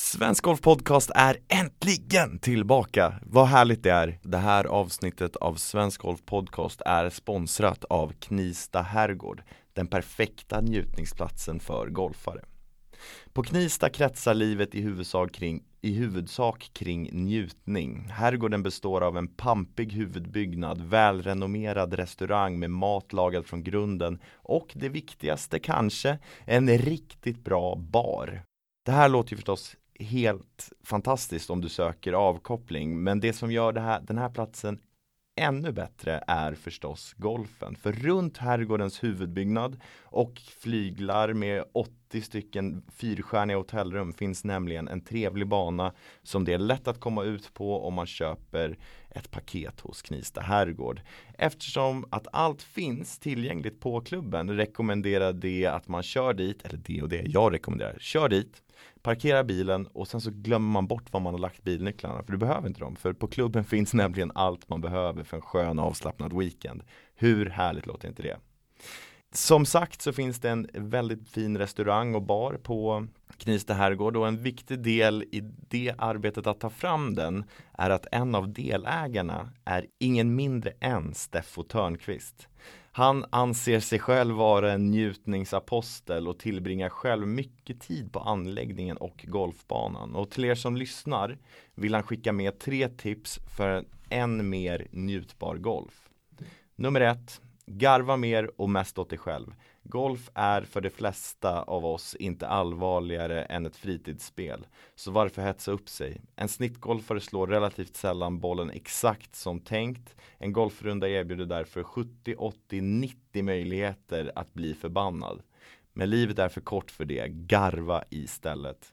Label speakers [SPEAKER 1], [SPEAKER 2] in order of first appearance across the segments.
[SPEAKER 1] Svensk Golf Podcast är äntligen tillbaka! Vad härligt det är! Det här avsnittet av Svensk Golf Podcast är sponsrat av Knista Herrgård, den perfekta njutningsplatsen för golfare. På Knista kretsar livet i huvudsak kring, i huvudsak kring njutning. Herrgården består av en pampig huvudbyggnad, välrenommerad restaurang med mat lagad från grunden och det viktigaste kanske, en riktigt bra bar. Det här låter ju förstås helt fantastiskt om du söker avkoppling men det som gör det här, den här platsen ännu bättre är förstås golfen. För runt herrgårdens huvudbyggnad och flyglar med 80 stycken fyrstjärniga hotellrum finns nämligen en trevlig bana som det är lätt att komma ut på om man köper ett paket hos Knista herrgård. Eftersom att allt finns tillgängligt på klubben rekommenderar det att man kör dit, eller det och det jag rekommenderar, kör dit Parkera bilen och sen så glömmer man bort var man har lagt bilnycklarna för du behöver inte dem. För på klubben finns nämligen allt man behöver för en skön avslappnad weekend. Hur härligt låter inte det? Som sagt så finns det en väldigt fin restaurang och bar på Knivsta herrgård och en viktig del i det arbetet att ta fram den är att en av delägarna är ingen mindre än Steffo Törnqvist. Han anser sig själv vara en njutningsapostel och tillbringar själv mycket tid på anläggningen och golfbanan. Och till er som lyssnar vill han skicka med tre tips för en än mer njutbar golf. Nummer ett, garva mer och mest åt dig själv. Golf är för de flesta av oss inte allvarligare än ett fritidsspel. Så varför hetsa upp sig? En snittgolfare slår relativt sällan bollen exakt som tänkt. En golfrunda erbjuder därför 70, 80, 90 möjligheter att bli förbannad. Men livet är för kort för det. Garva istället.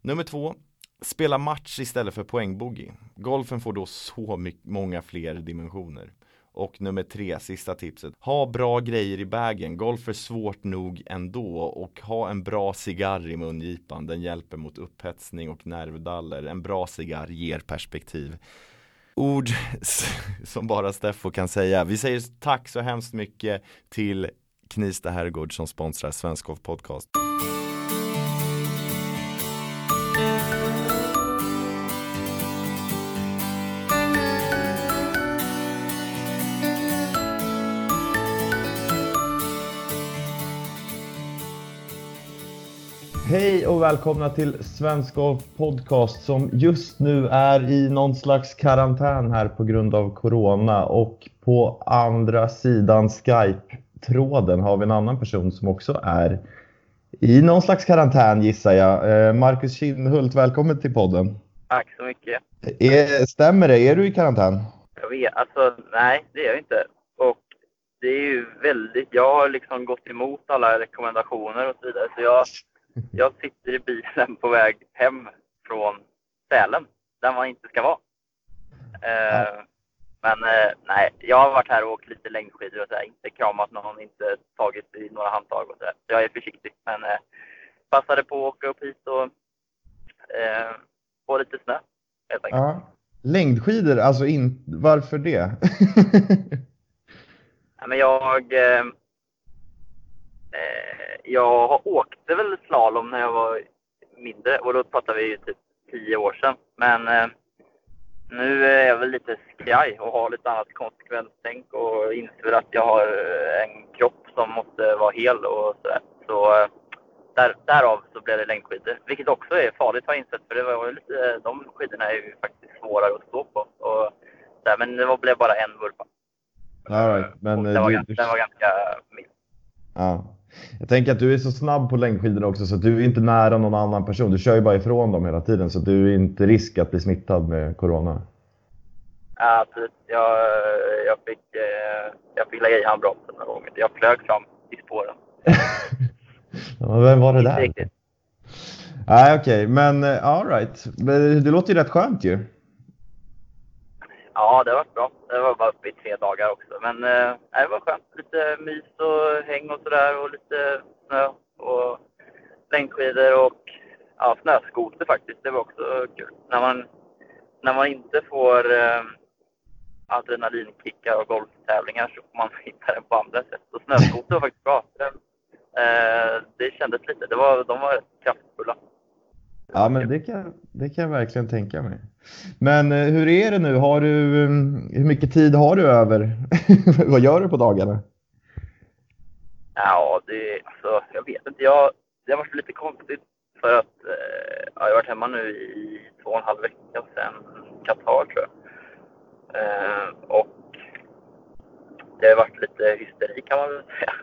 [SPEAKER 1] Nummer två. Spela match istället för poängbogey. Golfen får då så många fler dimensioner. Och nummer tre, sista tipset. Ha bra grejer i bagen. Golf är svårt nog ändå och ha en bra cigarr i mungipan. Den hjälper mot upphetsning och nervdaller. En bra cigarr ger perspektiv. Ord som bara Steffo kan säga. Vi säger tack så hemskt mycket till Knista Herrgård som sponsrar Svensk Golf Podcast. Hej och välkomna till Svensk Golf Podcast som just nu är i någon slags karantän här på grund av Corona och på andra sidan Skype-tråden har vi en annan person som också är i någon slags karantän gissar jag. Eh, Marcus Kindhult, välkommen till podden.
[SPEAKER 2] Tack så mycket.
[SPEAKER 1] Är, stämmer det? Är du i karantän?
[SPEAKER 2] Jag vet, alltså nej det är jag inte. Och det är ju väldigt, jag har liksom gått emot alla rekommendationer och så vidare. Så jag jag sitter i bilen på väg hem från Sälen, där man inte ska vara. Eh, men eh, nej, jag har varit här och åkt lite längdskidor och så här, inte kramat någon, inte tagit i några handtag och så där. Jag är försiktig, men eh, passade på att åka upp hit och eh, få lite snö helt enkelt. Ja.
[SPEAKER 1] Längdskidor, alltså in, varför det?
[SPEAKER 2] ja, men jag eh, jag åkte väl slalom när jag var mindre och då pratar vi ju typ tio år sedan. Men eh, nu är jag väl lite skraj och har lite annat konsekvenstänk och inser att jag har en kropp som måste vara hel och sådär. Så eh, där, därav så blev det längdskidor. Vilket också är farligt har jag insett för det var lite, de skidorna är ju faktiskt svårare att stå på. Och, där, men det blev bara en vurpa.
[SPEAKER 1] All right, men,
[SPEAKER 2] den, var, du... den var ganska mild.
[SPEAKER 1] Ja. Jag tänker att du är så snabb på längdskidorna också så du är inte nära någon annan person. Du kör ju bara ifrån dem hela tiden så du är inte risk att bli smittad med Corona.
[SPEAKER 2] Ja, precis. Jag, jag, fick, eh, jag fick lägga i handbromsen några gånger. Jag flög fram i spåren.
[SPEAKER 1] ja, vem var det där? Riktigt. Nej, okej, okay. men uh, all right. Det låter ju rätt skönt ju.
[SPEAKER 2] Ja, det har varit bra. Det var bara uppe i tre dagar också. Men eh, det var skönt. Lite mys och häng och sådär och lite snö och längdskidor och ja, snöskoter faktiskt. Det var också kul. När man, när man inte får eh, adrenalinkickar och golftävlingar så får man hitta det på andra sätt. Och snöskoter var faktiskt bra. Det, eh, det kändes lite. Det var, de var rätt kraftfulla.
[SPEAKER 1] Ja, men det kan, det kan jag verkligen tänka mig. Men eh, hur är det nu? Har du, mm, hur mycket tid har du över? Vad gör du på dagarna?
[SPEAKER 2] Ja, det, alltså, jag vet inte. Jag, det har varit lite konstigt för att eh, jag har varit hemma nu i två och en halv vecka sedan Qatar tror jag. Eh, och det har varit lite hysteri kan man väl säga.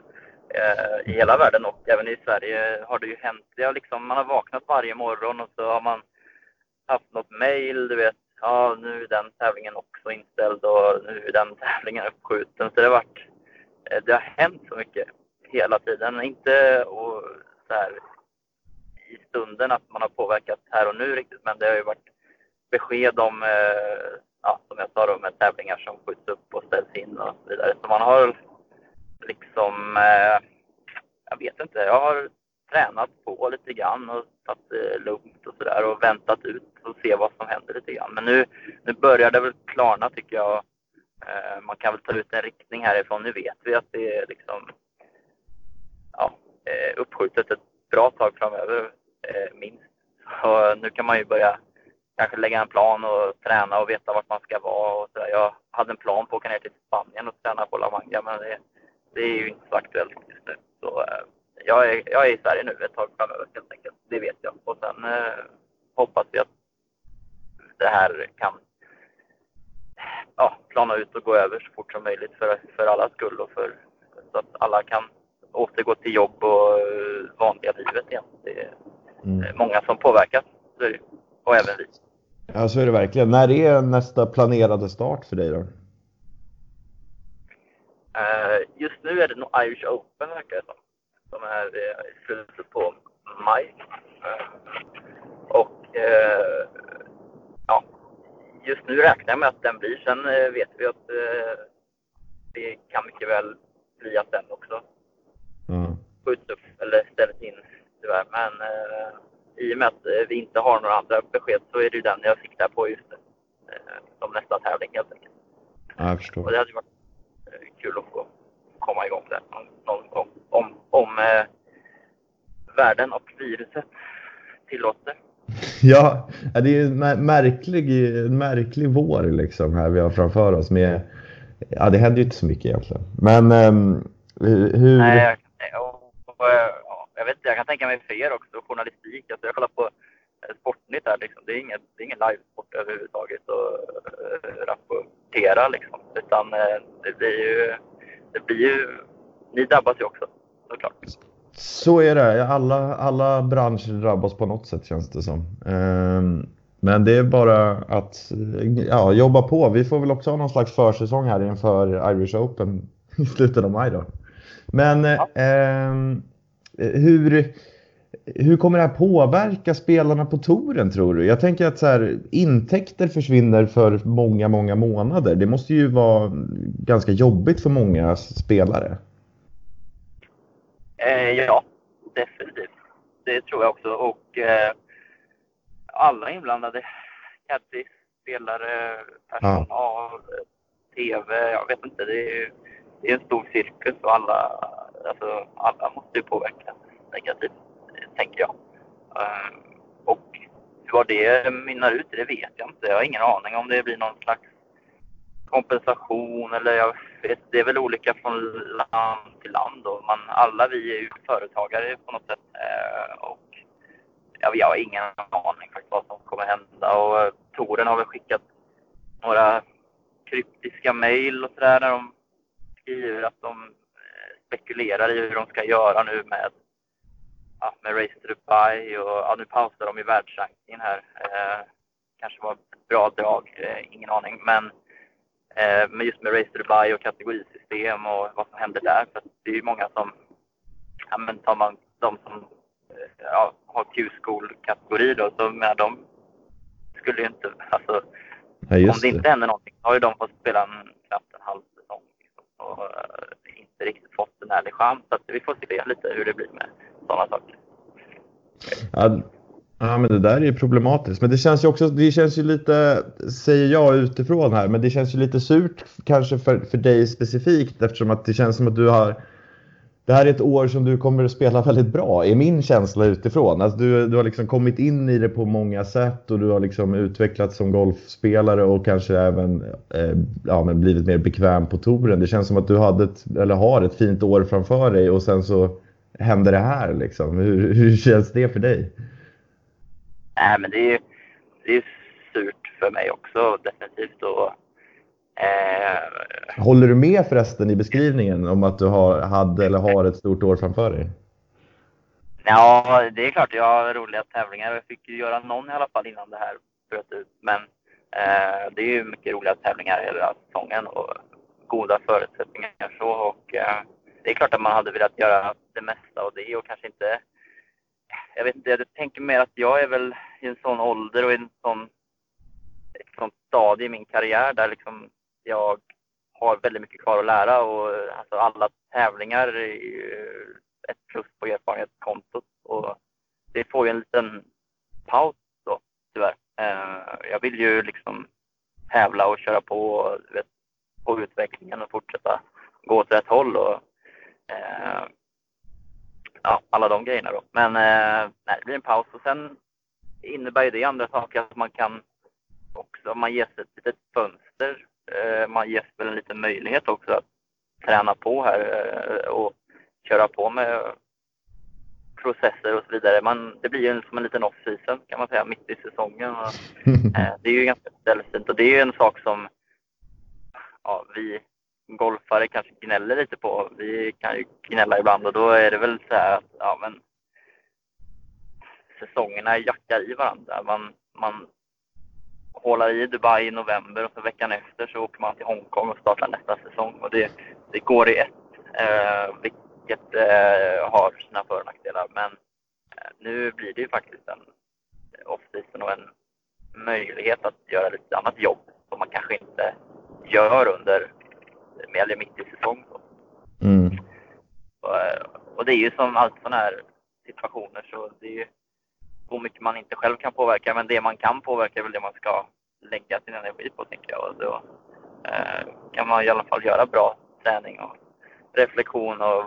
[SPEAKER 2] Eh, I hela världen och även i Sverige har det ju hänt. Det har liksom, man har vaknat varje morgon och så har man haft något mail, du vet. Ja, nu är den tävlingen också inställd och nu är den tävlingen uppskjuten. Så det har varit, eh, det har hänt så mycket hela tiden. Inte och så här, i stunden att man har påverkat här och nu riktigt, men det har ju varit besked om, eh, ja, som jag sa då, med tävlingar som skjuts upp och ställs in och så vidare. Så man har liksom, eh, jag vet inte, jag har tränat på lite grann och väntat eh, lugnt och sådär och väntat ut och se vad som händer lite grann. Men nu, nu börjar det väl klarna tycker jag. Eh, man kan väl ta ut en riktning härifrån. Nu vet vi att det är liksom ja, eh, uppskjutet ett bra tag framöver, eh, minst. Så nu kan man ju börja kanske lägga en plan och träna och veta vart man ska vara. Och sådär. Jag hade en plan på att åka ner till Spanien och träna på La Manga, men det, det är ju inte så aktuellt just nu. Så eh, jag, är, jag är i Sverige nu ett tag framöver helt enkelt. Det vet jag. Och sen eh, hoppas vi att det här kan ja, plana ut och gå över så fort som möjligt för, för allas skull och för, så att alla kan återgå till jobb och eh, vanliga livet igen. Det är mm. många som påverkas, och även vi.
[SPEAKER 1] Ja, så är det verkligen. När är nästa planerade start för dig då?
[SPEAKER 2] Uh, just nu är det nog Irish Open verkar det som. Som är uh, i slutet på maj. Och ja, just nu räknar jag med att den blir. Sen vet vi att det kan mycket väl bli att den också mm. skjuts upp eller ställs in tyvärr. Men eh, i och med att eh, vi inte har några andra besked så är det ju den jag siktar på just nu. Eh, som nästa tävling helt enkelt.
[SPEAKER 1] Ja, jag förstår.
[SPEAKER 2] Och det hade varit eh, kul att få komma igång där någon, gång. Om, om eh, världen och viruset tillåter.
[SPEAKER 1] Ja, det är en märklig, märklig vår liksom här vi har framför oss. Med, ja, det händer ju inte så mycket egentligen. Men um, hur...
[SPEAKER 2] Nej, och, jag vet inte, jag kan tänka mig för er också, journalistik. Alltså jag kollar på eh, Sportnytt här liksom. Det är ingen, det är ingen livesport överhuvudtaget att äh, rapportera liksom. Utan äh, det blir ju, det blir ju, ni drabbas ju också såklart.
[SPEAKER 1] Så är det. Alla, alla branscher drabbas på något sätt känns det som. Um, men det är bara att ja, jobba på. Vi får väl också ha någon slags försäsong här inför Irish Open i slutet av maj då. Men ja. eh, hur, hur kommer det här påverka spelarna på touren tror du? Jag tänker att så här, intäkter försvinner för många, många månader. Det måste ju vara ganska jobbigt för många spelare.
[SPEAKER 2] Eh, ja, definitivt. Det tror jag också. Och eh, alla inblandade, caddies, spelare, personal, ja. TV, jag vet inte. Det är, det är en stor cirkus och alla alltså, alla måste ju påverkas negativt, tänker jag. Ehm, och vad det mynnar ut i, det vet jag inte. Jag har ingen aning om det blir någon slags kompensation eller jag vet, det är väl olika från land till land. Och man, alla vi är ju företagare på något sätt. Eh, och jag, jag har ingen aning faktiskt vad som kommer hända. Och eh, Toren har väl skickat några kryptiska mejl och sådär när de skriver att de eh, spekulerar i hur de ska göra nu med, ja, med Race to Dubai och ja, nu pausar de i världsrankingen här. Eh, kanske var ett bra drag, eh, ingen aning. Men, eh, men just med Race to Dubai och kategorisystem och vad som händer där. För det är ju många som, ja men tar man de som eh, ja, har Q-school-kategori då, så med de skulle ju inte, alltså ja, om det inte händer någonting så har ju de fått spela en, knappt en halv säsong. Liksom. Och, eh, inte riktigt fått en ärlig chans. Så vi får se lite hur det blir med sådana saker.
[SPEAKER 1] Ja, ja, men det där är ju problematiskt. Men det känns ju också, det känns ju lite, säger jag utifrån här, men det känns ju lite surt kanske för, för dig specifikt eftersom att det känns som att du har det här är ett år som du kommer att spela väldigt bra, är min känsla utifrån. Alltså du, du har liksom kommit in i det på många sätt och du har liksom utvecklats som golfspelare och kanske även eh, ja, men blivit mer bekväm på touren. Det känns som att du hade ett, eller har ett fint år framför dig och sen så händer det här. Liksom. Hur, hur känns det för dig?
[SPEAKER 2] Nej, men det är, det är surt för mig också definitivt. Och
[SPEAKER 1] Eh, Håller du med förresten i beskrivningen om att du har, hade eller har ett stort år framför dig?
[SPEAKER 2] Ja, det är klart jag har roliga tävlingar. Jag fick ju göra någon i alla fall innan det här bröt ut. Men eh, det är ju mycket roliga tävlingar hela säsongen och goda förutsättningar så. Och, eh, det är klart att man hade velat göra det mesta av det och kanske inte... Jag vet inte, jag tänker mer att jag är väl i en sån ålder och i en sån, ett sånt stadie i min karriär där liksom jag har väldigt mycket kvar att lära och alltså alla tävlingar är ju ett plus på erfarenhetskontot. Och det får ju en liten paus då, tyvärr. Eh, jag vill ju liksom tävla och köra på, vet, på utvecklingen och fortsätta gå åt rätt håll och eh, ja, alla de grejerna då. Men eh, nej, det blir en paus och sen innebär ju det andra saker att man kan också, man ges ett litet fönster Eh, man ges väl en liten möjlighet också att träna på här eh, och köra på med processer och så vidare. Man, det blir ju som en liten off-season kan man säga, mitt i säsongen. Och, eh, det är ju ganska sällsynt och det är ju en sak som ja, vi golfare kanske gnäller lite på. Vi kan ju gnälla ibland och då är det väl så här att ja, men, säsongerna jackar i varandra. Man, man hålar i Dubai i november och så veckan efter så åker man till Hongkong och startar nästa säsong. Och det, det går i ett, eh, vilket eh, har sina för och nackdelar. Men eh, nu blir det ju faktiskt en off-season och en möjlighet att göra lite annat jobb som man kanske inte gör under, eller mitt i säsong. Mm. Och, eh, och, det är ju som allt sådana här situationer så det är ju så mycket man inte själv kan påverka, men det man kan påverka är väl det man ska lägga sin energi på, tänker jag. Och då eh, kan man i alla fall göra bra träning och reflektion och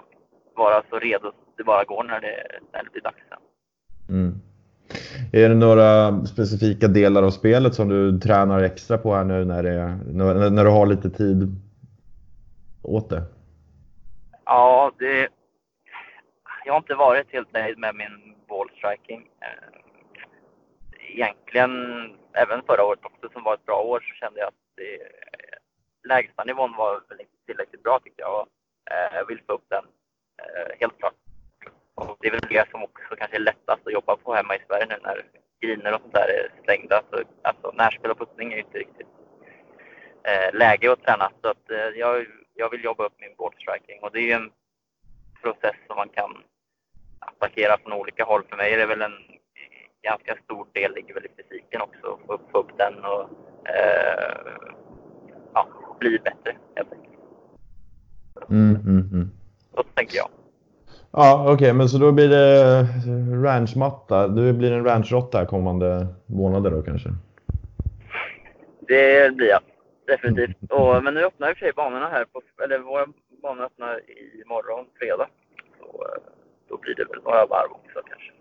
[SPEAKER 2] vara så redo det bara går när det, när det blir dags sen. Mm.
[SPEAKER 1] Är det några specifika delar av spelet som du tränar extra på här nu när, det, när, när du har lite tid åt det?
[SPEAKER 2] Ja, det, jag har inte varit helt nöjd med min ballstriking. Eh, egentligen, även förra året också som var ett bra år, så kände jag att det, lägsta nivån var väl inte tillräckligt bra tyckte jag. Och, jag vill få upp den, eh, helt klart. Och det är väl det som också kanske är lättast att jobba på hemma i Sverige nu när griner och sånt där är stängda. Så, alltså närspel och puttning är ju inte riktigt eh, läge att träna. Så att, eh, jag, jag vill jobba upp min boardstriking och det är en process som man kan attackera från olika håll. För mig är det väl en ganska stor del ligger väl i fysiken också. Få upp, upp den och eh, ja, bli bättre helt enkelt. Mm, mm, mm. Så tänker jag.
[SPEAKER 1] Ja, okej, okay, men så då blir det ranchmatta. Du blir en ranchrotta kommande månader då kanske?
[SPEAKER 2] Det blir jag definitivt. Och, men nu öppnar i och för sig banorna här, på, eller våra banor öppnar imorgon, fredag. Så eh, då blir det väl några varv också kanske.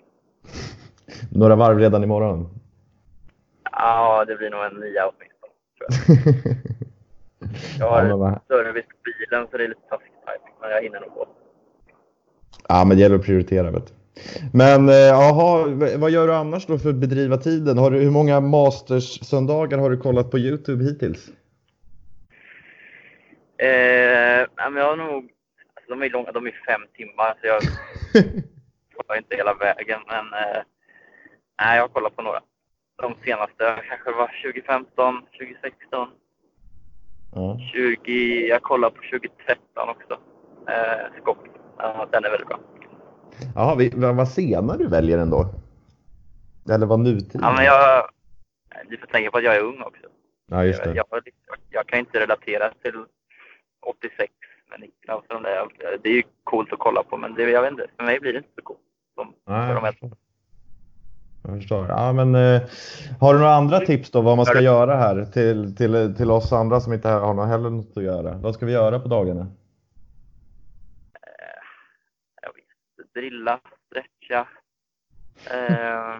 [SPEAKER 1] Några varv redan imorgon?
[SPEAKER 2] Ja, det blir nog en nia åtminstone. Tror jag. jag har ja, service på bilen så det är lite taskigt men jag hinner nog gå.
[SPEAKER 1] Ja, men det gäller att prioritera. Vet du. Men eh, jaha, vad gör du annars då för att bedriva tiden? Har du, hur många Masters-söndagar har du kollat på Youtube hittills?
[SPEAKER 2] Eh, jag har nog, alltså de är långa, de är fem timmar så jag kollar inte hela vägen. Men eh, Nej, jag har kollat på några. De senaste kanske var 2015, 2016. Mm. 20, jag kollar på 2013 också. Eh, Skott. Ja, den är väldigt bra.
[SPEAKER 1] Jaha, vad senare du väljer ändå? Eller vad nutid?
[SPEAKER 2] Ja, men jag... Du får tänka på att jag är ung också.
[SPEAKER 1] Ja, just det.
[SPEAKER 2] Jag, jag, jag kan inte relatera till 86 med Niklas och de där. Det är ju coolt att kolla på, men det, jag vet inte, för mig blir det inte så coolt. Som Nej, för de äldre.
[SPEAKER 1] Jag förstår. Ja, men, eh, har du några andra tips då vad man ska göra här till, till, till oss andra som inte har något heller något att göra? Vad ska vi göra på dagarna?
[SPEAKER 2] drilla, stretcha. Eh,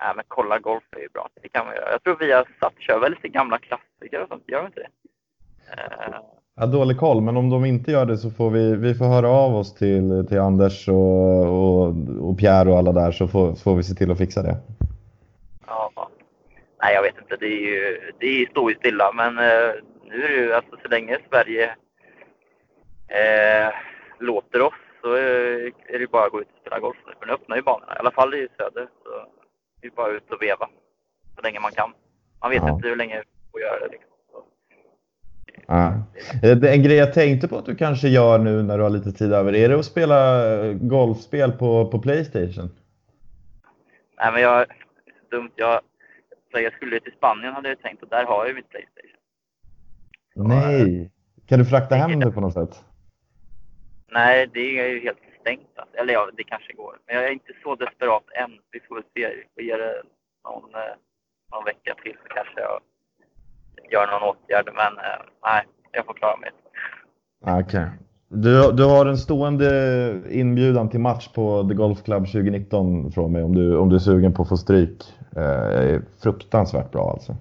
[SPEAKER 2] nej, men kolla golf är ju bra. Det kan man göra. Jag tror vi har satt kör väl lite gamla klassiker och sånt. Gör de inte det?
[SPEAKER 1] Eh. Jag har dålig koll, men om de inte gör det så får vi, vi får höra av oss till, till Anders och, och, och Pierre och alla där så får, får vi se till att fixa det.
[SPEAKER 2] Ja. Nej, jag vet inte. Det, är ju, det står ju stilla, men eh, nu är det ju alltså så länge Sverige eh, låter oss så är det bara att gå ut och spela golf. För nu öppnar ju banorna, i alla fall i söder. Så det är bara ut och veva så länge man kan. Man vet ja. inte hur länge man får göra det. Liksom.
[SPEAKER 1] Ja. En grej jag tänkte på att du kanske gör nu när du har lite tid över, är det att spela golfspel på, på Playstation?
[SPEAKER 2] Nej, men jag, dumt. Jag, jag skulle till Spanien hade jag tänkt och där har jag mitt Playstation.
[SPEAKER 1] Nej! Kan du frakta hem det på något sätt?
[SPEAKER 2] Nej, det är ju helt stängt. Alltså. Eller ja, det kanske går. Men jag är inte så desperat än. Vi får väl se. Vi får ge det någon, eh, någon vecka till så kanske jag gör någon åtgärd. Men eh, nej, jag får klara mig.
[SPEAKER 1] Okej. Okay. Du, du har en stående inbjudan till match på The Golf Club 2019 från mig om du, om du är sugen på att få stryk. Eh, fruktansvärt bra alltså.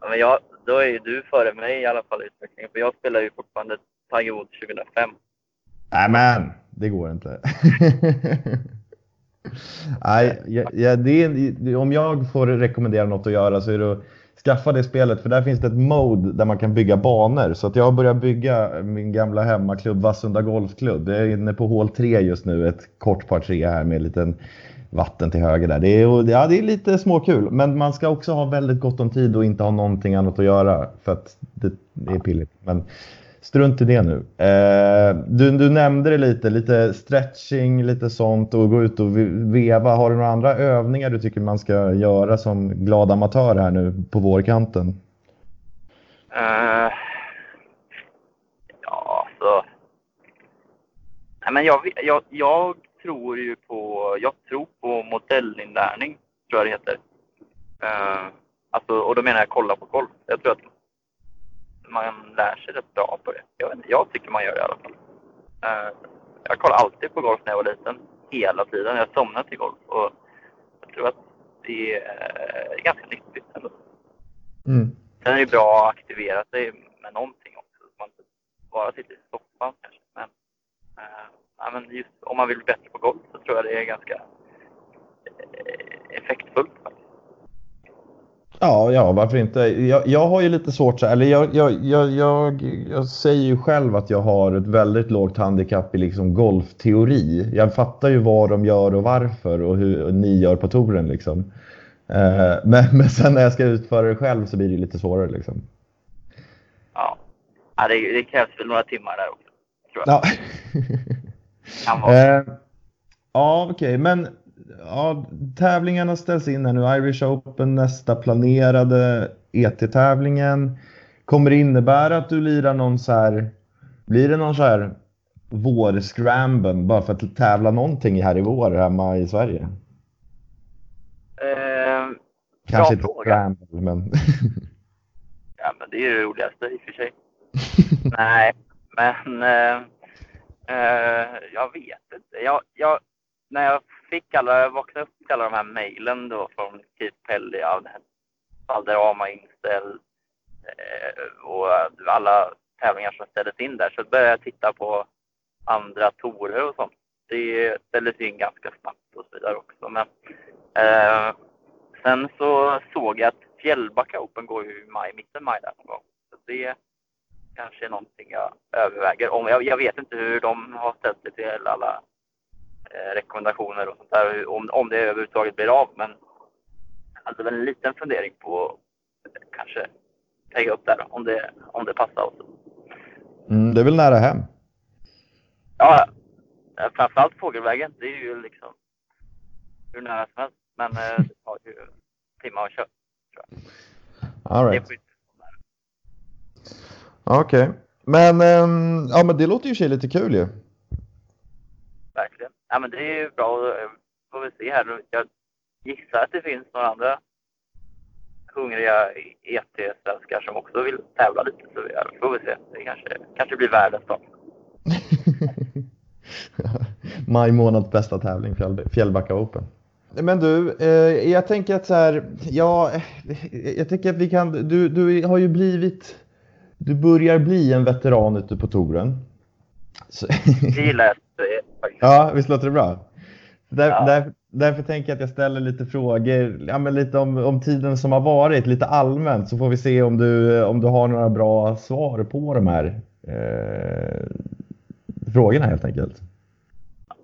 [SPEAKER 2] Ja, men jag, då är ju du före mig i alla fall i utvecklingen, för jag spelar ju fortfarande Tiger Woods 2005.
[SPEAKER 1] Nämen, det går inte. Nej, ja, ja, det om jag får rekommendera något att göra så är det att skaffa det spelet för där finns det ett mode där man kan bygga banor. Så att jag har börjat bygga min gamla hemmaklubb Vassunda Golfklubb. Jag är inne på hål 3 just nu, ett kort par 3 här med en liten vatten till höger där. Det är, ja, det är lite småkul, men man ska också ha väldigt gott om tid och inte ha någonting annat att göra för att det är pilligt. Men strunt i det nu. Eh, du, du nämnde det lite, lite stretching, lite sånt och gå ut och veva. Har du några andra övningar du tycker man ska göra som glad amatör här nu på vårkanten?
[SPEAKER 2] Uh, ja, så. Nej, men jag, jag, jag tror ju på, jag tror på modellinlärning, tror jag det heter. Uh, alltså, och då menar jag kolla på golf. Jag tror att man lär sig rätt bra på det. Jag, inte, jag tycker man gör det i alla fall. Uh, jag kollade alltid på golf när jag var liten. Hela tiden. Jag somnade till golf. Och jag tror att det är ganska nyttigt ändå. Mm. Sen är det bra att aktivera sig med någonting också. Så man inte bara sitter i soffan kanske. Men, uh, ja, men just om man vill bli bättre på golf så tror jag det är ganska eh, effektfullt.
[SPEAKER 1] Ja, ja, varför inte? Jag, jag har ju lite svårt, eller jag, jag, jag, jag, jag säger ju själv att jag har ett väldigt lågt handikapp i liksom golfteori. Jag fattar ju vad de gör och varför och hur ni gör på touren liksom. Eh, men, men sen när jag ska utföra det själv så blir det lite svårare liksom.
[SPEAKER 2] Ja, ja det, det krävs väl några timmar där också. Tror jag. Ja.
[SPEAKER 1] Eh, ja, okej, okay. men ja, tävlingarna ställs in här nu. Irish Open nästa planerade ET-tävlingen. Kommer det innebära att du lirar någon så här, blir det någon så här vårscramble bara för att tävla någonting här i vår hemma i Sverige?
[SPEAKER 2] Eh,
[SPEAKER 1] Kanske inte scramble, men...
[SPEAKER 2] ja, men det är det roligaste i och för sig. Nej, men eh, eh, jag vet inte. Jag, jag, när jag fick alla, jag vaknade upp till alla de här mejlen då från typ Keith Pelly av det här Valderrama inställd eh, och alla tävlingar som ställdes in där så började jag titta på andra torer och sånt. Det ställdes in ganska snabbt och så vidare också. Men eh, sen så såg jag att Fjällbacka Open går ju i maj, mitten maj där någon gång. Så det kanske är någonting jag överväger. Om, jag, jag vet inte hur de har ställt sig till alla rekommendationer och sånt där, om, om det överhuvudtaget blir av. Men jag hade väl en liten fundering på kanske lägga upp där om det, om det passar oss.
[SPEAKER 1] Mm, det är väl nära hem?
[SPEAKER 2] Ja, framförallt Fågelvägen. Det är ju liksom hur nära som helst. Men eh, det tar ju timmar att köra.
[SPEAKER 1] All right. Okej, okay. men, ähm, ja, men det låter ju sig lite kul ju.
[SPEAKER 2] Verkligen ja, men det är ju bra. Får vi se här. Jag gissar att det finns några andra hungriga ET-svenskar som också vill tävla lite. Så vi får vi se. Det kanske, kanske blir världens dag.
[SPEAKER 1] maj månads bästa tävling, Fjällbacka Open. Men du, eh, jag tänker att så här, ja, jag tänker att vi kan, du, du har ju blivit, du börjar bli en veteran ute på touren.
[SPEAKER 2] Det gillar jag.
[SPEAKER 1] Ja, visst låter det bra? Där, ja. där, därför tänker jag att jag ställer lite frågor, ja, men lite om, om tiden som har varit, lite allmänt, så får vi se om du, om du har några bra svar på de här eh, frågorna helt enkelt.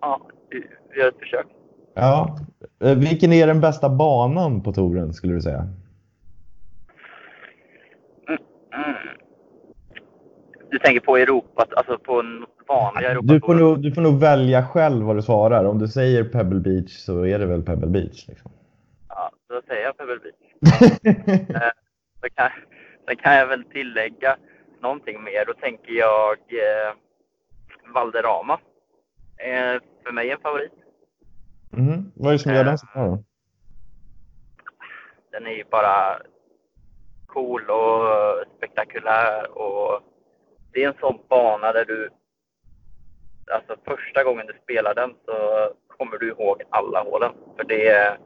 [SPEAKER 2] Ja, vi gör ett försök.
[SPEAKER 1] Ja. Eh, vilken är den bästa banan på touren skulle du säga?
[SPEAKER 2] Mm, mm. Du tänker på Europa, alltså på en vanliga Europa
[SPEAKER 1] du får, nog, du får nog välja själv vad du svarar. Om du säger Pebble Beach så är det väl Pebble Beach? Liksom.
[SPEAKER 2] Ja, då säger jag Pebble Beach. så kan, sen kan jag väl tillägga någonting mer. Då tänker jag eh, Valderrama. Eh, för mig en favorit.
[SPEAKER 1] Mm. Vad är det som gör den så bra då?
[SPEAKER 2] Den är ju bara cool och spektakulär och det är en sån bana där du alltså första gången du spelar den så kommer du ihåg alla hålen. För det är,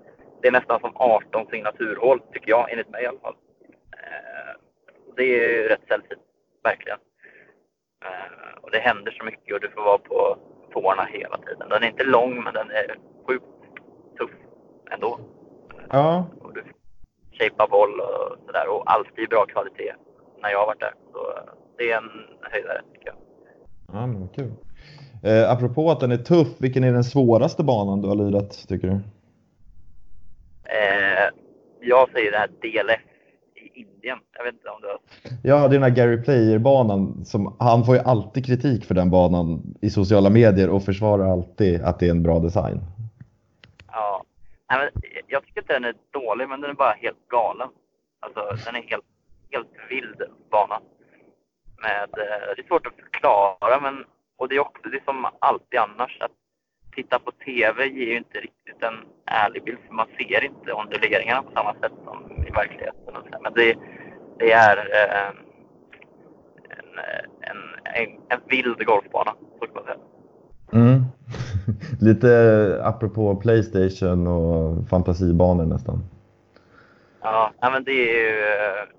[SPEAKER 2] det är nästan som 18 signaturhål, tycker jag, enligt mig i alla fall. Eh, det är rätt sällsynt, verkligen. Eh, och det händer så mycket och du får vara på tårna hela tiden. Den är inte lång, men den är sjukt tuff ändå.
[SPEAKER 1] Ja.
[SPEAKER 2] Och du shapea boll och sådär. Och alltid bra kvalitet när jag har varit där. Så det är en höjdare, tycker jag.
[SPEAKER 1] Ja, men kul. Eh, apropå att den är tuff, vilken är den svåraste banan du har lirat, tycker du?
[SPEAKER 2] Eh, jag säger den här DLF i Indien. Jag vet inte om du har...
[SPEAKER 1] Ja, det är den här Gary Player-banan. Som, han får ju alltid kritik för den banan i sociala medier och försvarar alltid att det är en bra design.
[SPEAKER 2] Ja, Nej, men jag tycker inte den är dålig, men den är bara helt galen. Alltså, den är helt, helt vild bana. Med, eh, det är svårt att förklara, men och det är också det är som alltid annars att titta på TV ger ju inte riktigt en ärlig bild för man ser inte onduleringarna på samma sätt som i verkligheten. Men det, det är eh, en, en, en, en vild golfbana, så kan man säga.
[SPEAKER 1] Mm. Lite apropå Playstation och fantasibanor nästan.
[SPEAKER 2] Ja, men det är ju eh,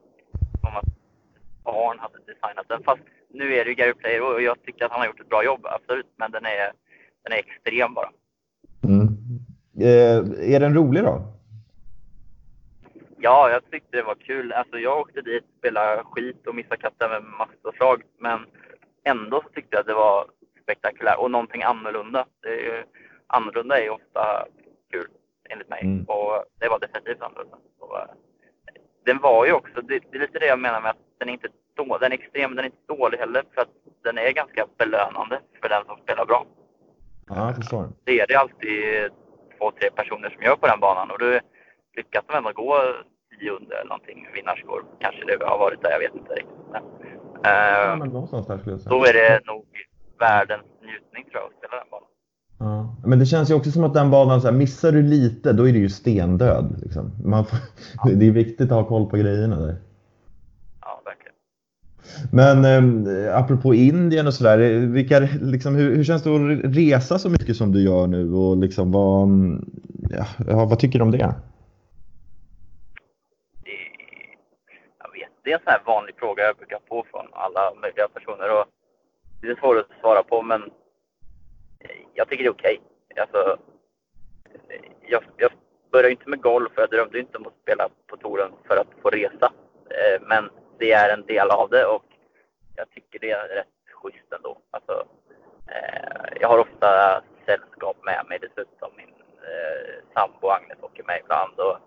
[SPEAKER 2] barn hade designat den. Fast nu är det ju Gary Player och jag tycker att han har gjort ett bra jobb, absolut. Men den är, den är extrem bara.
[SPEAKER 1] Mm. Eh, är den rolig då?
[SPEAKER 2] Ja, jag tyckte det var kul. Alltså, jag åkte dit, spelade skit och missade katten med massor slag. Men ändå så tyckte jag att det var spektakulärt och någonting annorlunda. Det är ju, annorlunda är ju ofta kul, enligt mig. Mm. Och det var definitivt annorlunda. Och, eh, den var ju också, det, det, är lite det jag menar med att den är inte då, den är extrem, den är inte dålig heller för att den är ganska belönande för den som spelar bra.
[SPEAKER 1] Ja, jag förstår.
[SPEAKER 2] Det är det alltid två, tre personer som gör på den banan och då lyckas de ändå gå tio under eller någonting vinnarskår. Kanske det har varit där, jag vet inte riktigt. Men,
[SPEAKER 1] ja, men någonstans där skulle jag säga.
[SPEAKER 2] Då är det nog världens njutning tror jag att spela den banan.
[SPEAKER 1] Ja. Men det känns ju också som att den banan, så här, missar du lite då är det ju stendöd. Liksom. Får, ja. Det är viktigt att ha koll på grejerna där. Men eh, apropå Indien och sådär, liksom, hur, hur känns det att resa så mycket som du gör nu? Och liksom, vad, mm, ja, vad tycker du om det?
[SPEAKER 2] Jag vet, det är en sån här vanlig fråga jag brukar få från alla möjliga personer. Och det är svårt att svara på, men jag tycker det är okej. Okay. Alltså, jag, jag började inte med golf och jag drömde inte om att spela på touren för att få resa. Eh, men det är en del av det och jag tycker det är rätt schysst ändå. Alltså, eh, jag har ofta sällskap med mig dessutom. Min eh, sambo Agnes åker med ibland och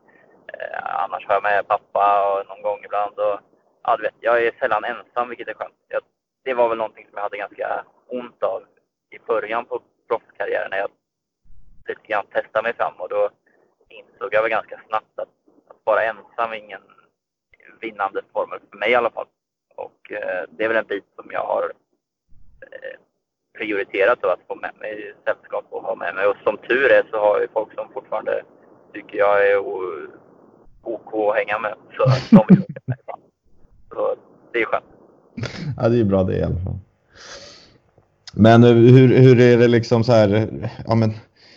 [SPEAKER 2] eh, annars har jag med pappa och någon gång ibland. Och, ja, du vet, jag är sällan ensam vilket är skönt. Jag, det var väl någonting som jag hade ganska ont av i början på proffskarriären när jag lite grann testade mig fram och då insåg jag väl ganska snabbt att, att vara ensam är ingen vinnande formel, för mig i alla fall. Och eh, det är väl en bit som jag har eh, prioriterat då, att få med mig sällskap och ha med mig. Och som tur är så har jag folk som fortfarande tycker jag är OK att hänga med. Så de vill med Så det är skönt.
[SPEAKER 1] Ja, det är bra det i alla fall. Men eh, hur, hur är det liksom så här, ja men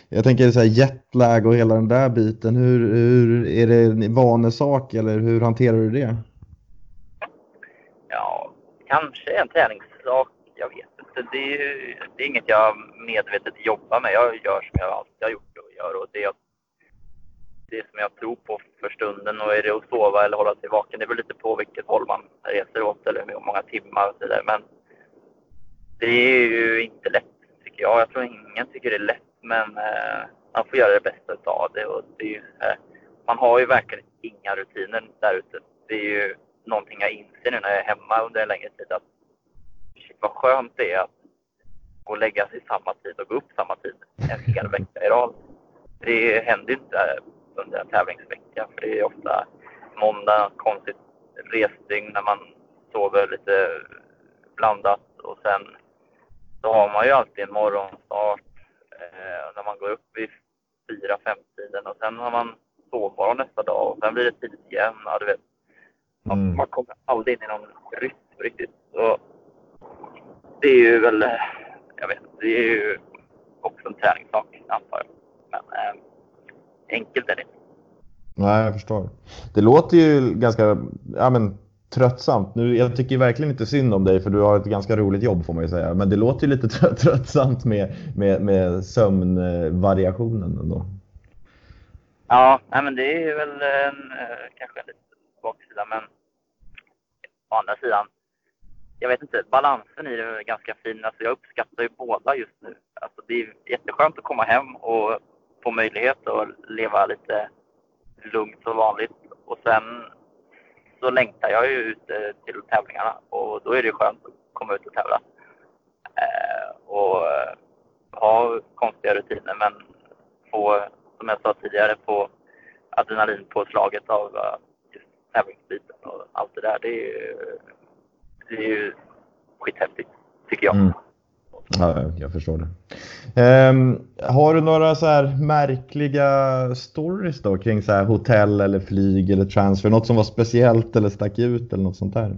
[SPEAKER 1] jag tänker så här jetlag och hela den där biten. Hur, hur är det en vanesak eller hur hanterar du det?
[SPEAKER 2] Ja, kanske en träningssak. Jag vet inte. Det är, det är inget jag medvetet jobbar med. Jag gör som jag alltid har gjort och gör och det jag det som jag tror på för stunden. Och är det att sova eller hålla sig vaken, det beror lite på vilket håll man reser åt eller hur många timmar och så vidare. Men det är ju inte lätt tycker jag. Jag tror ingen tycker det är lätt, men eh, man får göra det bästa av det. Och det är ju, eh, man har ju verkligen inga rutiner där ute. Det är ju någonting jag inser nu när jag är hemma under en längre tid. Att shit, vad skönt det är att gå och lägga sig samma tid och gå upp samma tid en hel vecka i rad. Det händer ju inte under en tävlingsvecka. För det är ofta måndag, konstigt resdygn när man sover lite blandat och sen så har man ju alltid en morgonstart eh, när man går upp vid 4-5 tiden och sen har man sovmorgon nästa dag och sen blir det tidigt igen. Ja, du vet. Man, mm. man kommer aldrig in i någon rytm riktigt. Så det är ju väl, jag vet det är ju också en träningssak antar jag. Men eh, enkelt är det.
[SPEAKER 1] Nej, jag förstår. Det låter ju ganska ja, men, tröttsamt. Nu, jag tycker verkligen inte synd om dig för du har ett ganska roligt jobb får man ju säga. Men det låter ju lite tröttsamt med, med, med sömnvariationen ändå.
[SPEAKER 2] Ja, nej, men det är väl en, eh, kanske en lite baksida. Men å andra sidan, jag vet inte, balansen i det är ganska fin. Alltså jag uppskattar ju båda just nu. Alltså det är jätteskönt att komma hem och få möjlighet att leva lite lugnt och vanligt. Och sen så längtar jag ju ut till tävlingarna och då är det skönt att komma ut och tävla. Eh, och eh, ha konstiga rutiner men få, som jag sa tidigare, få adrenalinpåslaget av eh, tävlingsbiten och allt det där. Det är ju, det är ju skithäftigt, tycker jag. Mm.
[SPEAKER 1] Ja, jag förstår det. Um, har du några så här märkliga stories då kring så här hotell eller flyg eller transfer? Något som var speciellt eller stack ut eller något sånt där?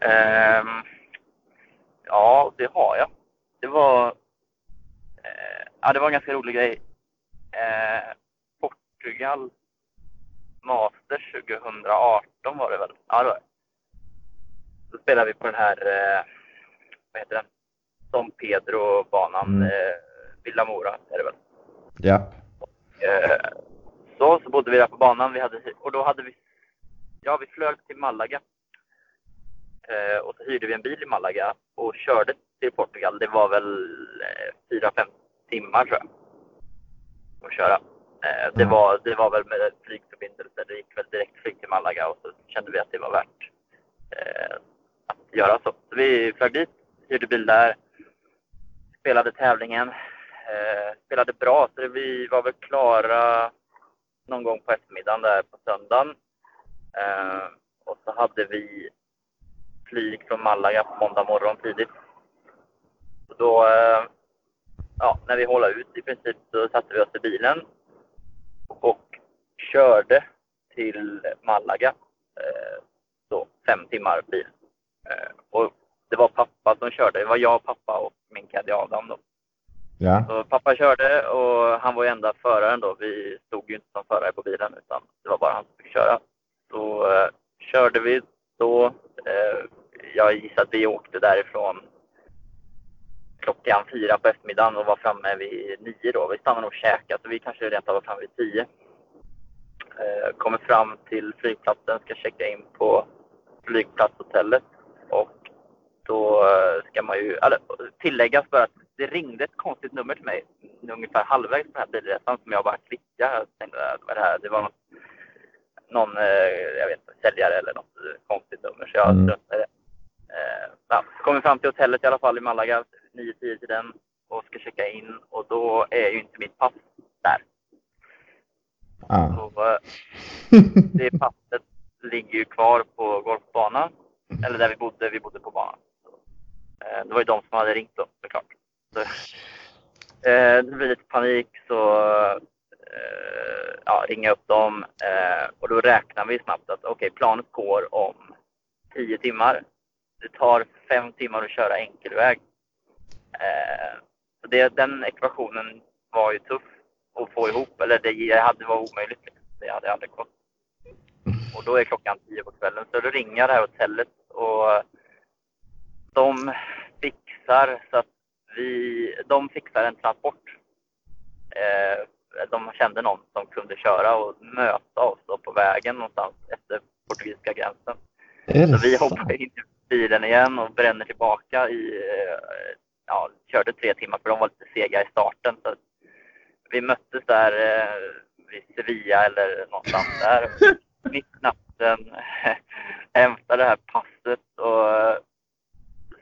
[SPEAKER 1] Um,
[SPEAKER 2] ja, det har jag. Det var, uh, ja, det var en ganska rolig grej. Uh, Portugal Masters 2018 var det väl? Ja, det var det. Då spelade vi på den här uh, vad heter den? Som Pedro-banan, mm. eh, Villa Mora är det väl?
[SPEAKER 1] Ja.
[SPEAKER 2] Eh, så, så bodde vi där på banan vi hade, och då hade vi, ja vi flög till Malaga. Eh, och så hyrde vi en bil i Malaga och körde till Portugal. Det var väl eh, 4-5 timmar tror jag. Att köra. Eh, det, mm. var, det var väl med flygförbindelse. Det gick väl direkt flyg till Malaga och så kände vi att det var värt eh, att göra så. Så vi flög dit hyrde bil där. Spelade tävlingen. Eh, spelade bra, så vi var väl klara någon gång på eftermiddagen där på söndagen. Och så hade vi flyg från Malaga på måndag morgon tidigt. Så då, ja, när vi hållade ut i princip så satte vi oss i bilen och körde till Malaga. Eh, så fem timmar bil. Eh, och det var pappa som körde. Det var jag, pappa och min caddy Adam då.
[SPEAKER 1] Ja.
[SPEAKER 2] Så pappa körde och han var ju enda föraren då. Vi stod ju inte som förare på bilen utan det var bara han som fick köra. Så eh, körde vi då. Eh, jag gissar att vi åkte därifrån klockan fyra på eftermiddagen och var framme vid nio då. Vi stannade och käkade så vi kanske rent av var framme vid tio. Eh, kommer fram till flygplatsen, ska checka in på flygplatshotellet och då eh, ska man ju, eller tilläggas för att det ringde ett konstigt nummer till mig ungefär halvvägs på den här bilresan som jag bara klickade. Jag tänkte att det, här, det var något, någon, eh, jag vet inte, säljare eller något konstigt nummer så jag mm. struntade eh, ja, kommer fram till hotellet i alla fall i Malaga, 9-10 till den och ska checka in och då är ju inte mitt pass där.
[SPEAKER 1] Ah.
[SPEAKER 2] Så, det passet ligger ju kvar på golfbanan, eller där vi bodde, vi bodde på banan. Eh, det var ju de som hade ringt då såklart. Så, eh, det blev lite panik så eh, ja, ringa upp dem eh, och då räknar vi snabbt att okej, okay, planet går om 10 timmar. Det tar 5 timmar att köra enkelväg Eh, så det, den ekvationen var ju tuff att få ihop. Eller det hade varit omöjligt. Det hade aldrig gått. Och då är klockan tio på kvällen. Så då ringer jag det här hotellet och de fixar så att vi, de fixar en transport. Eh, de kände någon som kunde köra och möta oss på vägen någonstans efter portugisiska gränsen. Så vi hoppade in i bilen igen och bränner tillbaka i, eh, ja, körde tre timmar för de var lite sega i starten. Så vi möttes där eh, vid Sevilla eller någonstans där. Mitt i natten hämtade det här passet och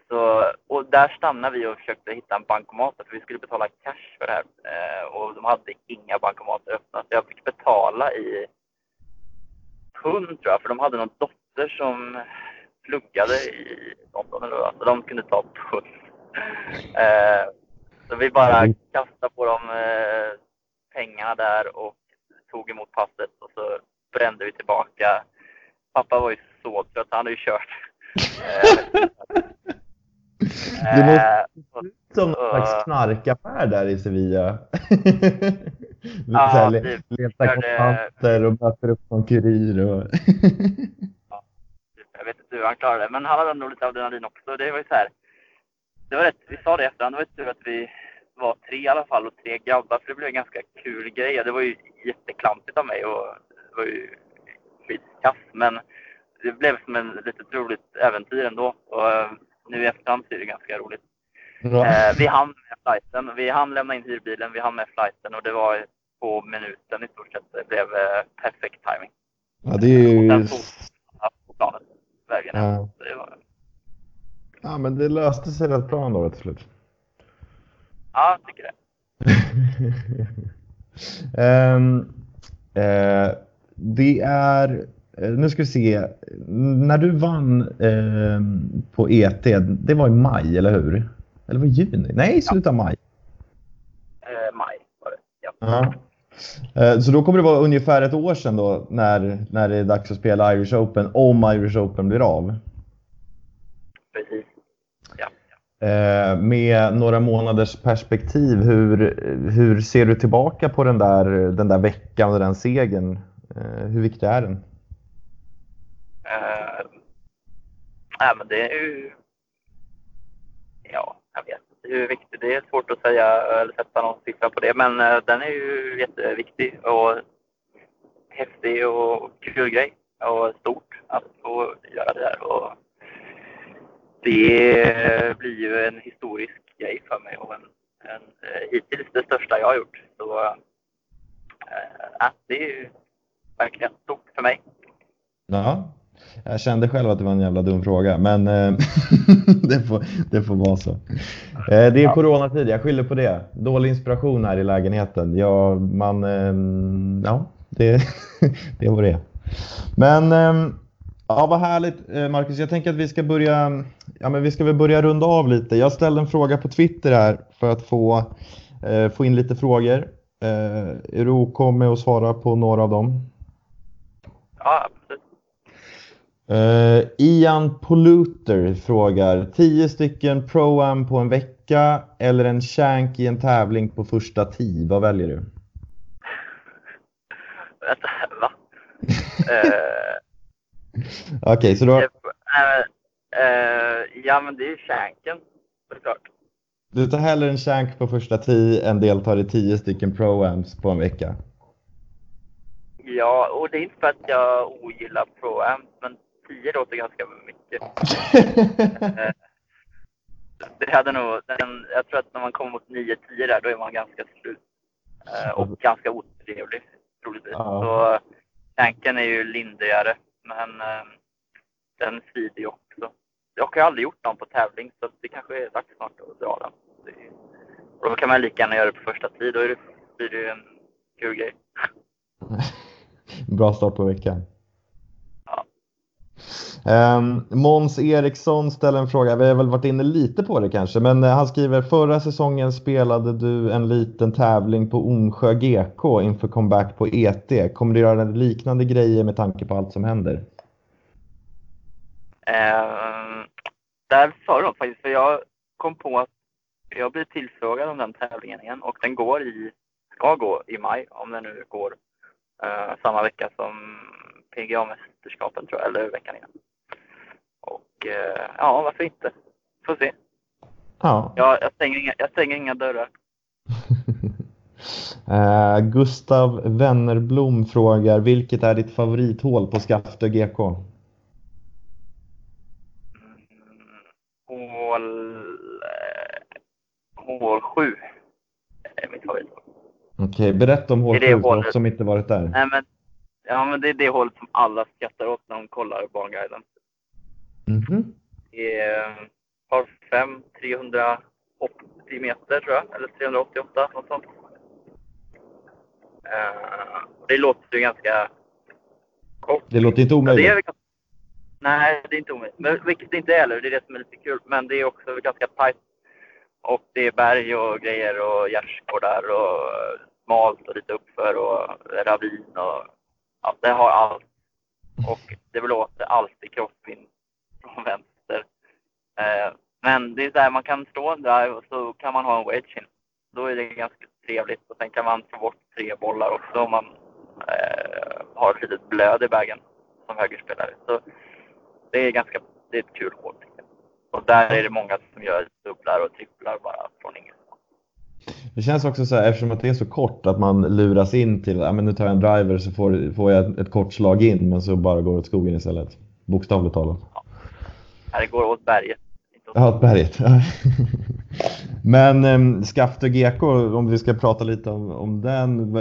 [SPEAKER 2] så, och där stannade vi och försökte hitta en bankomat för vi skulle betala cash för det här. Eh, och de hade inga bankomater öppna så jag fick betala i pund tror jag, för de hade någon dotter som pluggade i London eller vad, så de kunde ta pund. Eh, så vi bara kastade på dem eh, pengarna där och tog emot passet och så brände vi tillbaka. Pappa var ju så trött, han hade ju kört.
[SPEAKER 1] Det måste uh, som någon slags knarkaffär där i Sevilla. ja, typ. Leta kontanter och möter upp någon kurir. Och
[SPEAKER 2] typ. jag vet inte hur han klarade det, men han hade nog lite adrenalin också. Det var ju så här, det var rätt, vi sa det i efterhand, det var tur att vi var tre i alla fall och tre grabbar, för det blev en ganska kul grej. Det var ju jätteklantigt av mig och det var ju skitkass, men det blev som ett litet roligt äventyr ändå. Och, nu i efterhand så är det ganska roligt. Eh, vi hann med flighten. Vi hann lämna in hyrbilen, vi hann med flighten och det var på minuten i stort sett. Det blev eh, perfekt timing.
[SPEAKER 1] Ja, det är ju...
[SPEAKER 2] Och sen på planet vägen ja. det var...
[SPEAKER 1] Ja, men det löste sig rätt bra ändå till slut.
[SPEAKER 2] Ja, jag tycker det.
[SPEAKER 1] um, uh, det är Eh, nu ska vi se. När du vann eh, på ET, det var i maj, eller hur? Eller var det juni? Nej, slutet av maj.
[SPEAKER 2] Eh, maj var det, ja.
[SPEAKER 1] Eh, så då kommer det vara ungefär ett år sedan då när, när det är dags att spela Irish Open, om Irish Open blir av.
[SPEAKER 2] Precis. Ja.
[SPEAKER 1] Eh, med några månaders perspektiv, hur, hur ser du tillbaka på den där, den där veckan och den segern? Eh, hur viktig är den?
[SPEAKER 2] Uh, nej, men det är ju... Ja, jag vet inte hur viktigt det är. Svårt att säga eller sätta någon siffra på det, men den är ju jätteviktig och häftig och kul grej och stort att få göra det där. Och det blir ju en historisk grej för mig och en, en uh, hittills det största jag har gjort. Så uh, det är ju verkligen stort för mig.
[SPEAKER 1] Ja, jag kände själv att det var en jävla dum fråga, men eh, det, får, det får vara så. Eh, det är coronatid, jag skyller på det. Dålig inspiration här i lägenheten. Ja, man, ehm, ja det, det var det Men ehm, ja, vad härligt eh, Marcus. Jag tänker att vi ska börja, ja, men vi ska väl börja runda av lite. Jag ställde en fråga på Twitter här för att få, få in lite frågor. Är du OK med att svara på några av dem?
[SPEAKER 2] Ja,
[SPEAKER 1] Uh, Ian Polluter frågar 10 stycken Pro-Am på en vecka eller en Shank i en tävling på första tee. Vad väljer du?
[SPEAKER 2] Vänta, va? uh,
[SPEAKER 1] Okej, okay, så då... Uh,
[SPEAKER 2] ja, men det är ju Shanken såklart.
[SPEAKER 1] Du tar hellre en Shank på första tee än deltar i 10 stycken Pro-Ams på en vecka?
[SPEAKER 2] Ja, och det är inte för att jag ogillar Pro-Ams, men 10 låter ganska mycket. Eh, det hade nog, den, jag tror att när man kommer mot 9-10 där, då är man ganska slut. Eh, och ganska otrevlig, troligtvis. Ja. Så tanken är ju lindrigare, men eh, den svider ju också. Jag har ju aldrig gjort någon på tävling, så det kanske är dags snart att dra den. Och då kan man lika gärna göra det på första tid, då blir det ju en kul grej.
[SPEAKER 1] Bra start på veckan. Um, Måns Eriksson ställer en fråga, vi har väl varit inne lite på det kanske, men eh, han skriver förra säsongen spelade du en liten tävling på Onsjö GK inför comeback på ET. Kommer du göra liknande grejer med tanke på allt som händer?
[SPEAKER 2] Uh, där sa de faktiskt, för jag kom på att jag blir tillfrågad om den tävlingen igen och den går i, ska gå i maj om den nu går uh, samma vecka som PGA-mästerskapen tror jag, eller veckan innan. Och eh, ja, varför inte? Får se.
[SPEAKER 1] Ja.
[SPEAKER 2] Jag, jag, stänger, inga, jag stänger inga dörrar.
[SPEAKER 1] Eh, Gustav Wennerblom frågar, vilket är ditt favorithål på Skaftö GK?
[SPEAKER 2] Mm, hål, eh, hål 7 är mitt favorithål.
[SPEAKER 1] Okej, berätta om hål
[SPEAKER 2] Är det
[SPEAKER 1] 7 för oss som inte varit där.
[SPEAKER 2] Nej, men, ja, men det är det hålet som alla skrattar åt när de kollar Barnguiden.
[SPEAKER 1] Mhm.
[SPEAKER 2] Det är eh, par 5, 380 meter tror jag, eller 388, något sånt. Eh, det låter ju ganska kort.
[SPEAKER 1] Det låter inte omöjligt.
[SPEAKER 2] det är, nej, det är inte omöjligt. Men, vilket det inte är heller, det är det som är lite kul. Men det är också ganska tajt. Och det är berg och grejer och gärdsgårdar och smalt och lite uppför och ravin och ja, det har allt. Och det blåser alltid crosswind från vänster. Eh, men det är så här, man kan stå en drive och så kan man ha en wedge in. Då är det ganska trevligt och sen kan man få bort tre bollar också om man eh, har ett litet blöd i bagen som högerspelare. Så det är ganska, det är ett kul hål tycker jag. Och där är det många som gör dubblar och tripplar bara.
[SPEAKER 1] Det känns också så här, eftersom att det är så kort, att man luras in till att nu tar jag en driver så får, får jag ett, kort slag in, men så bara går åt skogen istället. Bokstavligt talat.
[SPEAKER 2] Här det går åt berget.
[SPEAKER 1] Ja, åt berget. Men um, Skaftö GK, om vi ska prata lite om, om den,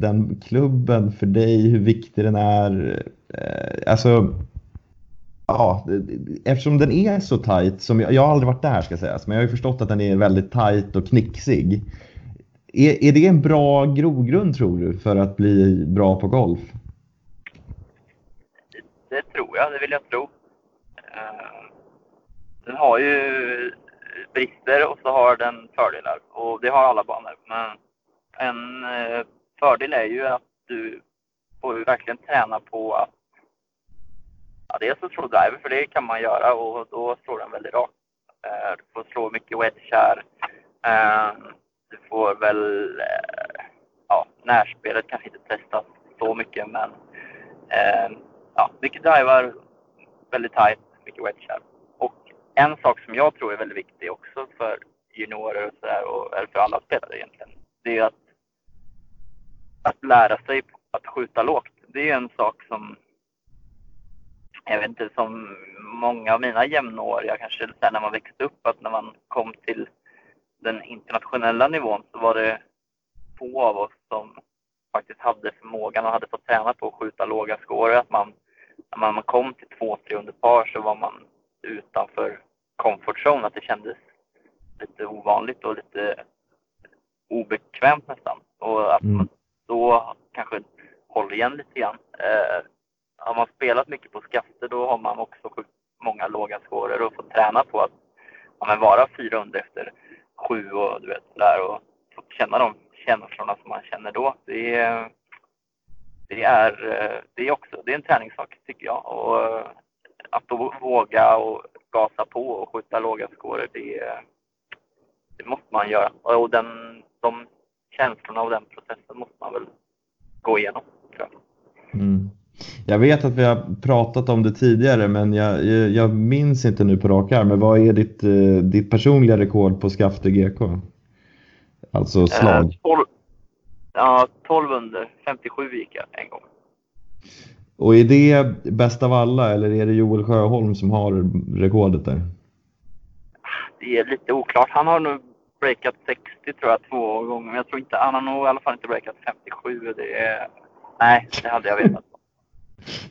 [SPEAKER 1] den klubben för dig, hur viktig den är. Eh, alltså, ja, eftersom den är så tajt, som jag, jag har aldrig varit där ska sägas, men jag har ju förstått att den är väldigt tajt och knixig. Är, är det en bra grogrund tror du för att bli bra på golf?
[SPEAKER 2] Det tror jag, det vill jag tro. Eh, den har ju brister och så har den fördelar. Och det har alla banor. Men en eh, fördel är ju att du får ju verkligen träna på att ja, dels att slå driver, för det kan man göra och då slår den väldigt rakt. Eh, du får slå mycket wedge här. Du får väl, eh, ja, närspelet kanske inte testas så mycket men eh, ja, mycket drivar, väldigt tight, mycket wedgar. Och en sak som jag tror är väldigt viktig också för juniorer och sådär, och eller för alla spelare egentligen, det är att, att lära sig att skjuta lågt. Det är en sak som, jag vet inte, som många av mina jämnåriga kanske när man växte upp, att när man kom till den internationella nivån så var det få av oss som faktiskt hade förmågan och hade fått träna på att skjuta låga scorer. Att man, när man kom till två, tre under par så var man utanför comfort zone. Att det kändes lite ovanligt och lite obekvämt nästan. Och att
[SPEAKER 1] Mm.
[SPEAKER 2] man då kanske håller igen lite grann. Eh, har man spelat mycket på skafter då har man också skjutit många låga scorer och fått träna på att ja, vara fyra under efter sju och du vet sådär och fått känna de känslorna som man känner då. Det är, det är, det är också det är en träningssak tycker jag. Och eh, att då våga och gasa på och skjuta låga scorer, det, det måste man göra. Och den, de känslorna och den processen måste man väl gå igenom, tror jag.
[SPEAKER 1] Mm. Jag vet att vi har pratat om det tidigare, men jag, jag, minns inte nu på rak arm. Men vad är ditt, eh, ditt personliga rekord på Skafte GK? Alltså slag.
[SPEAKER 2] Eh, 12, ja, 12 under. 57 gick jag en gång.
[SPEAKER 1] Och är det bäst av alla eller är det Joel Sjöholm som har rekordet där?
[SPEAKER 2] Det är lite oklart. Han har nog breakat 60 tror jag två gånger. Men jag tror inte, han har nog i alla fall inte breakat 57. Det är, nej, det hade jag vetat.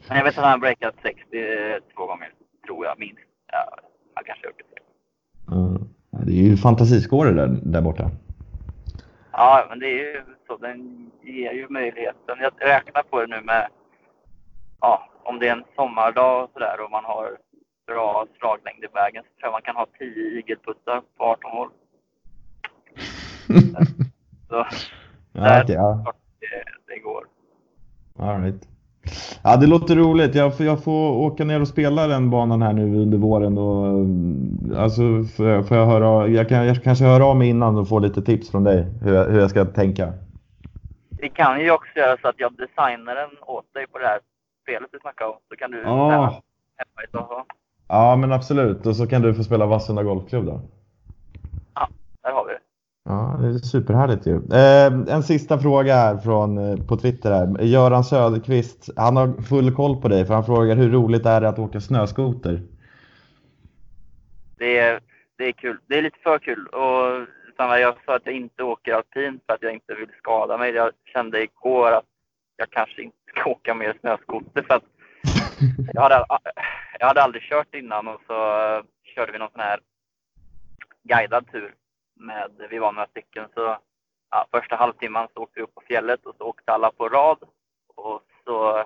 [SPEAKER 2] Men jag vet att han har breakat 60 två gånger, tror jag minst. Ja, han kanske har gjort det.
[SPEAKER 1] Ja, det är ju fantasiskårer där, där borta.
[SPEAKER 2] Ja, men det är ju så. Den ger ju möjligheten. Jag räknar på det nu med, ja, om det är en sommardag och sådär och man har bra slaglängd i vägen så tror jag man kan ha 10 igelputtar på 18 hål. Så
[SPEAKER 1] Ja, okej, ja.
[SPEAKER 2] det, det går.
[SPEAKER 1] All right. Ja, det låter roligt. Jag, får- jag får åka ner och spela den banan här nu under våren. Och, alltså, får, får jag, höra, jag, kan, jag kanske höra av mig innan och få lite tips från dig hur jag, hur jag ska tänka.
[SPEAKER 2] Vi kan ju också göra så att jag designar den åt dig på det här spelet du snackade om. Så kan du
[SPEAKER 1] Ja.
[SPEAKER 2] hemma.
[SPEAKER 1] Ja, men absolut. Och så kan du få spela Vassunda Golfklubb då.
[SPEAKER 2] Där har vi det.
[SPEAKER 1] Ja, det är superhärligt ju. Eh, en sista fråga här från, eh, på Twitter. Här. Göran Söderqvist, han har full koll på dig för han frågar hur roligt är det att åka snöskoter?
[SPEAKER 2] Det är, det är kul. Det är lite för kul. Och Sanna, jag sa att jag inte åker alpint för att jag inte vill skada mig. Jag kände igår att jag kanske inte ska åka mer snöskoter för att jag hade, jag hade aldrig kört innan och så eh, körde vi någon sån här guidad tur. Med, vi var några stycken så ja, första halvtimman så åkte vi upp på fjället och så åkte alla på rad. Och så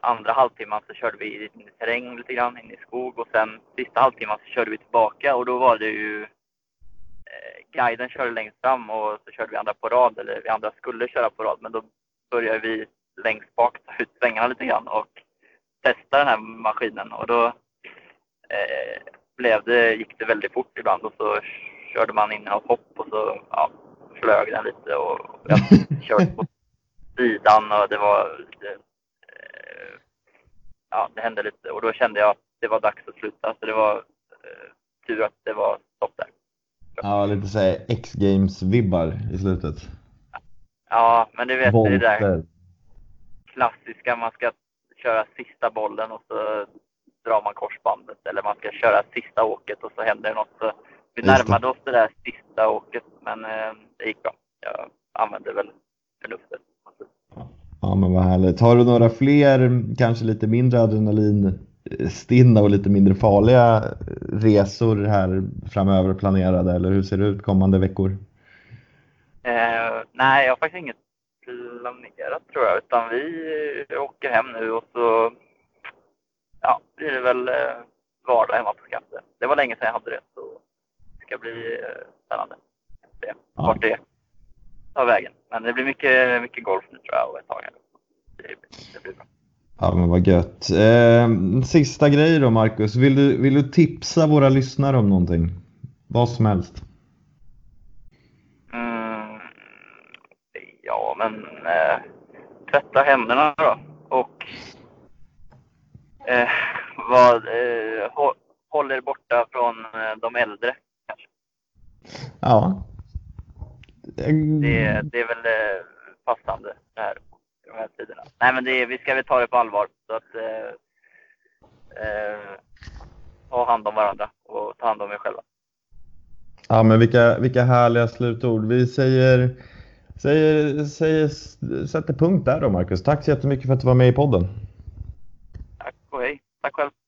[SPEAKER 2] andra halvtimman så körde vi in i terräng lite grann, in i skog och sen sista halvtimman så körde vi tillbaka och då var det ju eh, guiden körde längst fram och så körde vi andra på rad, eller vi andra skulle köra på rad men då började vi längst bak ta ut svängarna lite grann och testa den här maskinen och då eh, blev det, gick det väldigt fort ibland och så körde man in i något hopp och så ja, flög den lite och jag körde på sidan och det var lite eh, ja, det hände lite och då kände jag att det var dags att sluta. Så det var eh, tur att det var stopp där.
[SPEAKER 1] Ja, lite såhär X-Games-vibbar i slutet.
[SPEAKER 2] Ja, men du vet är det där klassiska. Man ska köra sista bollen och så drar man korsbandet. Eller man ska köra sista åket och så händer något. Så vi
[SPEAKER 1] Just det.
[SPEAKER 2] närmade oss det där sista åket, men eh, det gick bra. Jag använde väl förnuftet.
[SPEAKER 1] Ja, men vad härligt. Har du några fler, kanske lite mindre adrenalinstinna och lite mindre farliga resor här framöver planerade? Eller hur ser det ut kommande veckor?
[SPEAKER 2] Eh, nej, jag har faktiskt inget planerat tror jag. Utan vi åker hem nu och så ja, blir det väl eh, vardag hemma på Skatte. Det var länge sedan jag hade det så det ska bli eh, spännande. Se
[SPEAKER 1] Ja.
[SPEAKER 2] vart det tar vägen. Men det blir mycket, mycket golf nu tror jag och ett tag här. Det, det blir bra.
[SPEAKER 1] Ja, men vad gött. Eh, sista grej då, Marcus. Vill du, vill du tipsa våra lyssnare om någonting? Vad som helst.
[SPEAKER 2] Mm, ja, men eh, tvätta händerna då. Och eh, vad, eh, hå, håll er borta från eh, de äldre.
[SPEAKER 1] Ja.
[SPEAKER 2] Det, det är väl eh, passande det här, de här tiderna. Nej, men det, vi ska väl ta det på allvar. Så att eh, eh, ta hand om varandra och ta hand om er själva.
[SPEAKER 1] Ja, men vilka, vilka härliga slutord. Vi säger, säger, säger, sätter punkt där då, Marcus. Tack så jättemycket för att du var med i podden.
[SPEAKER 2] Tack och hej. Tack själv.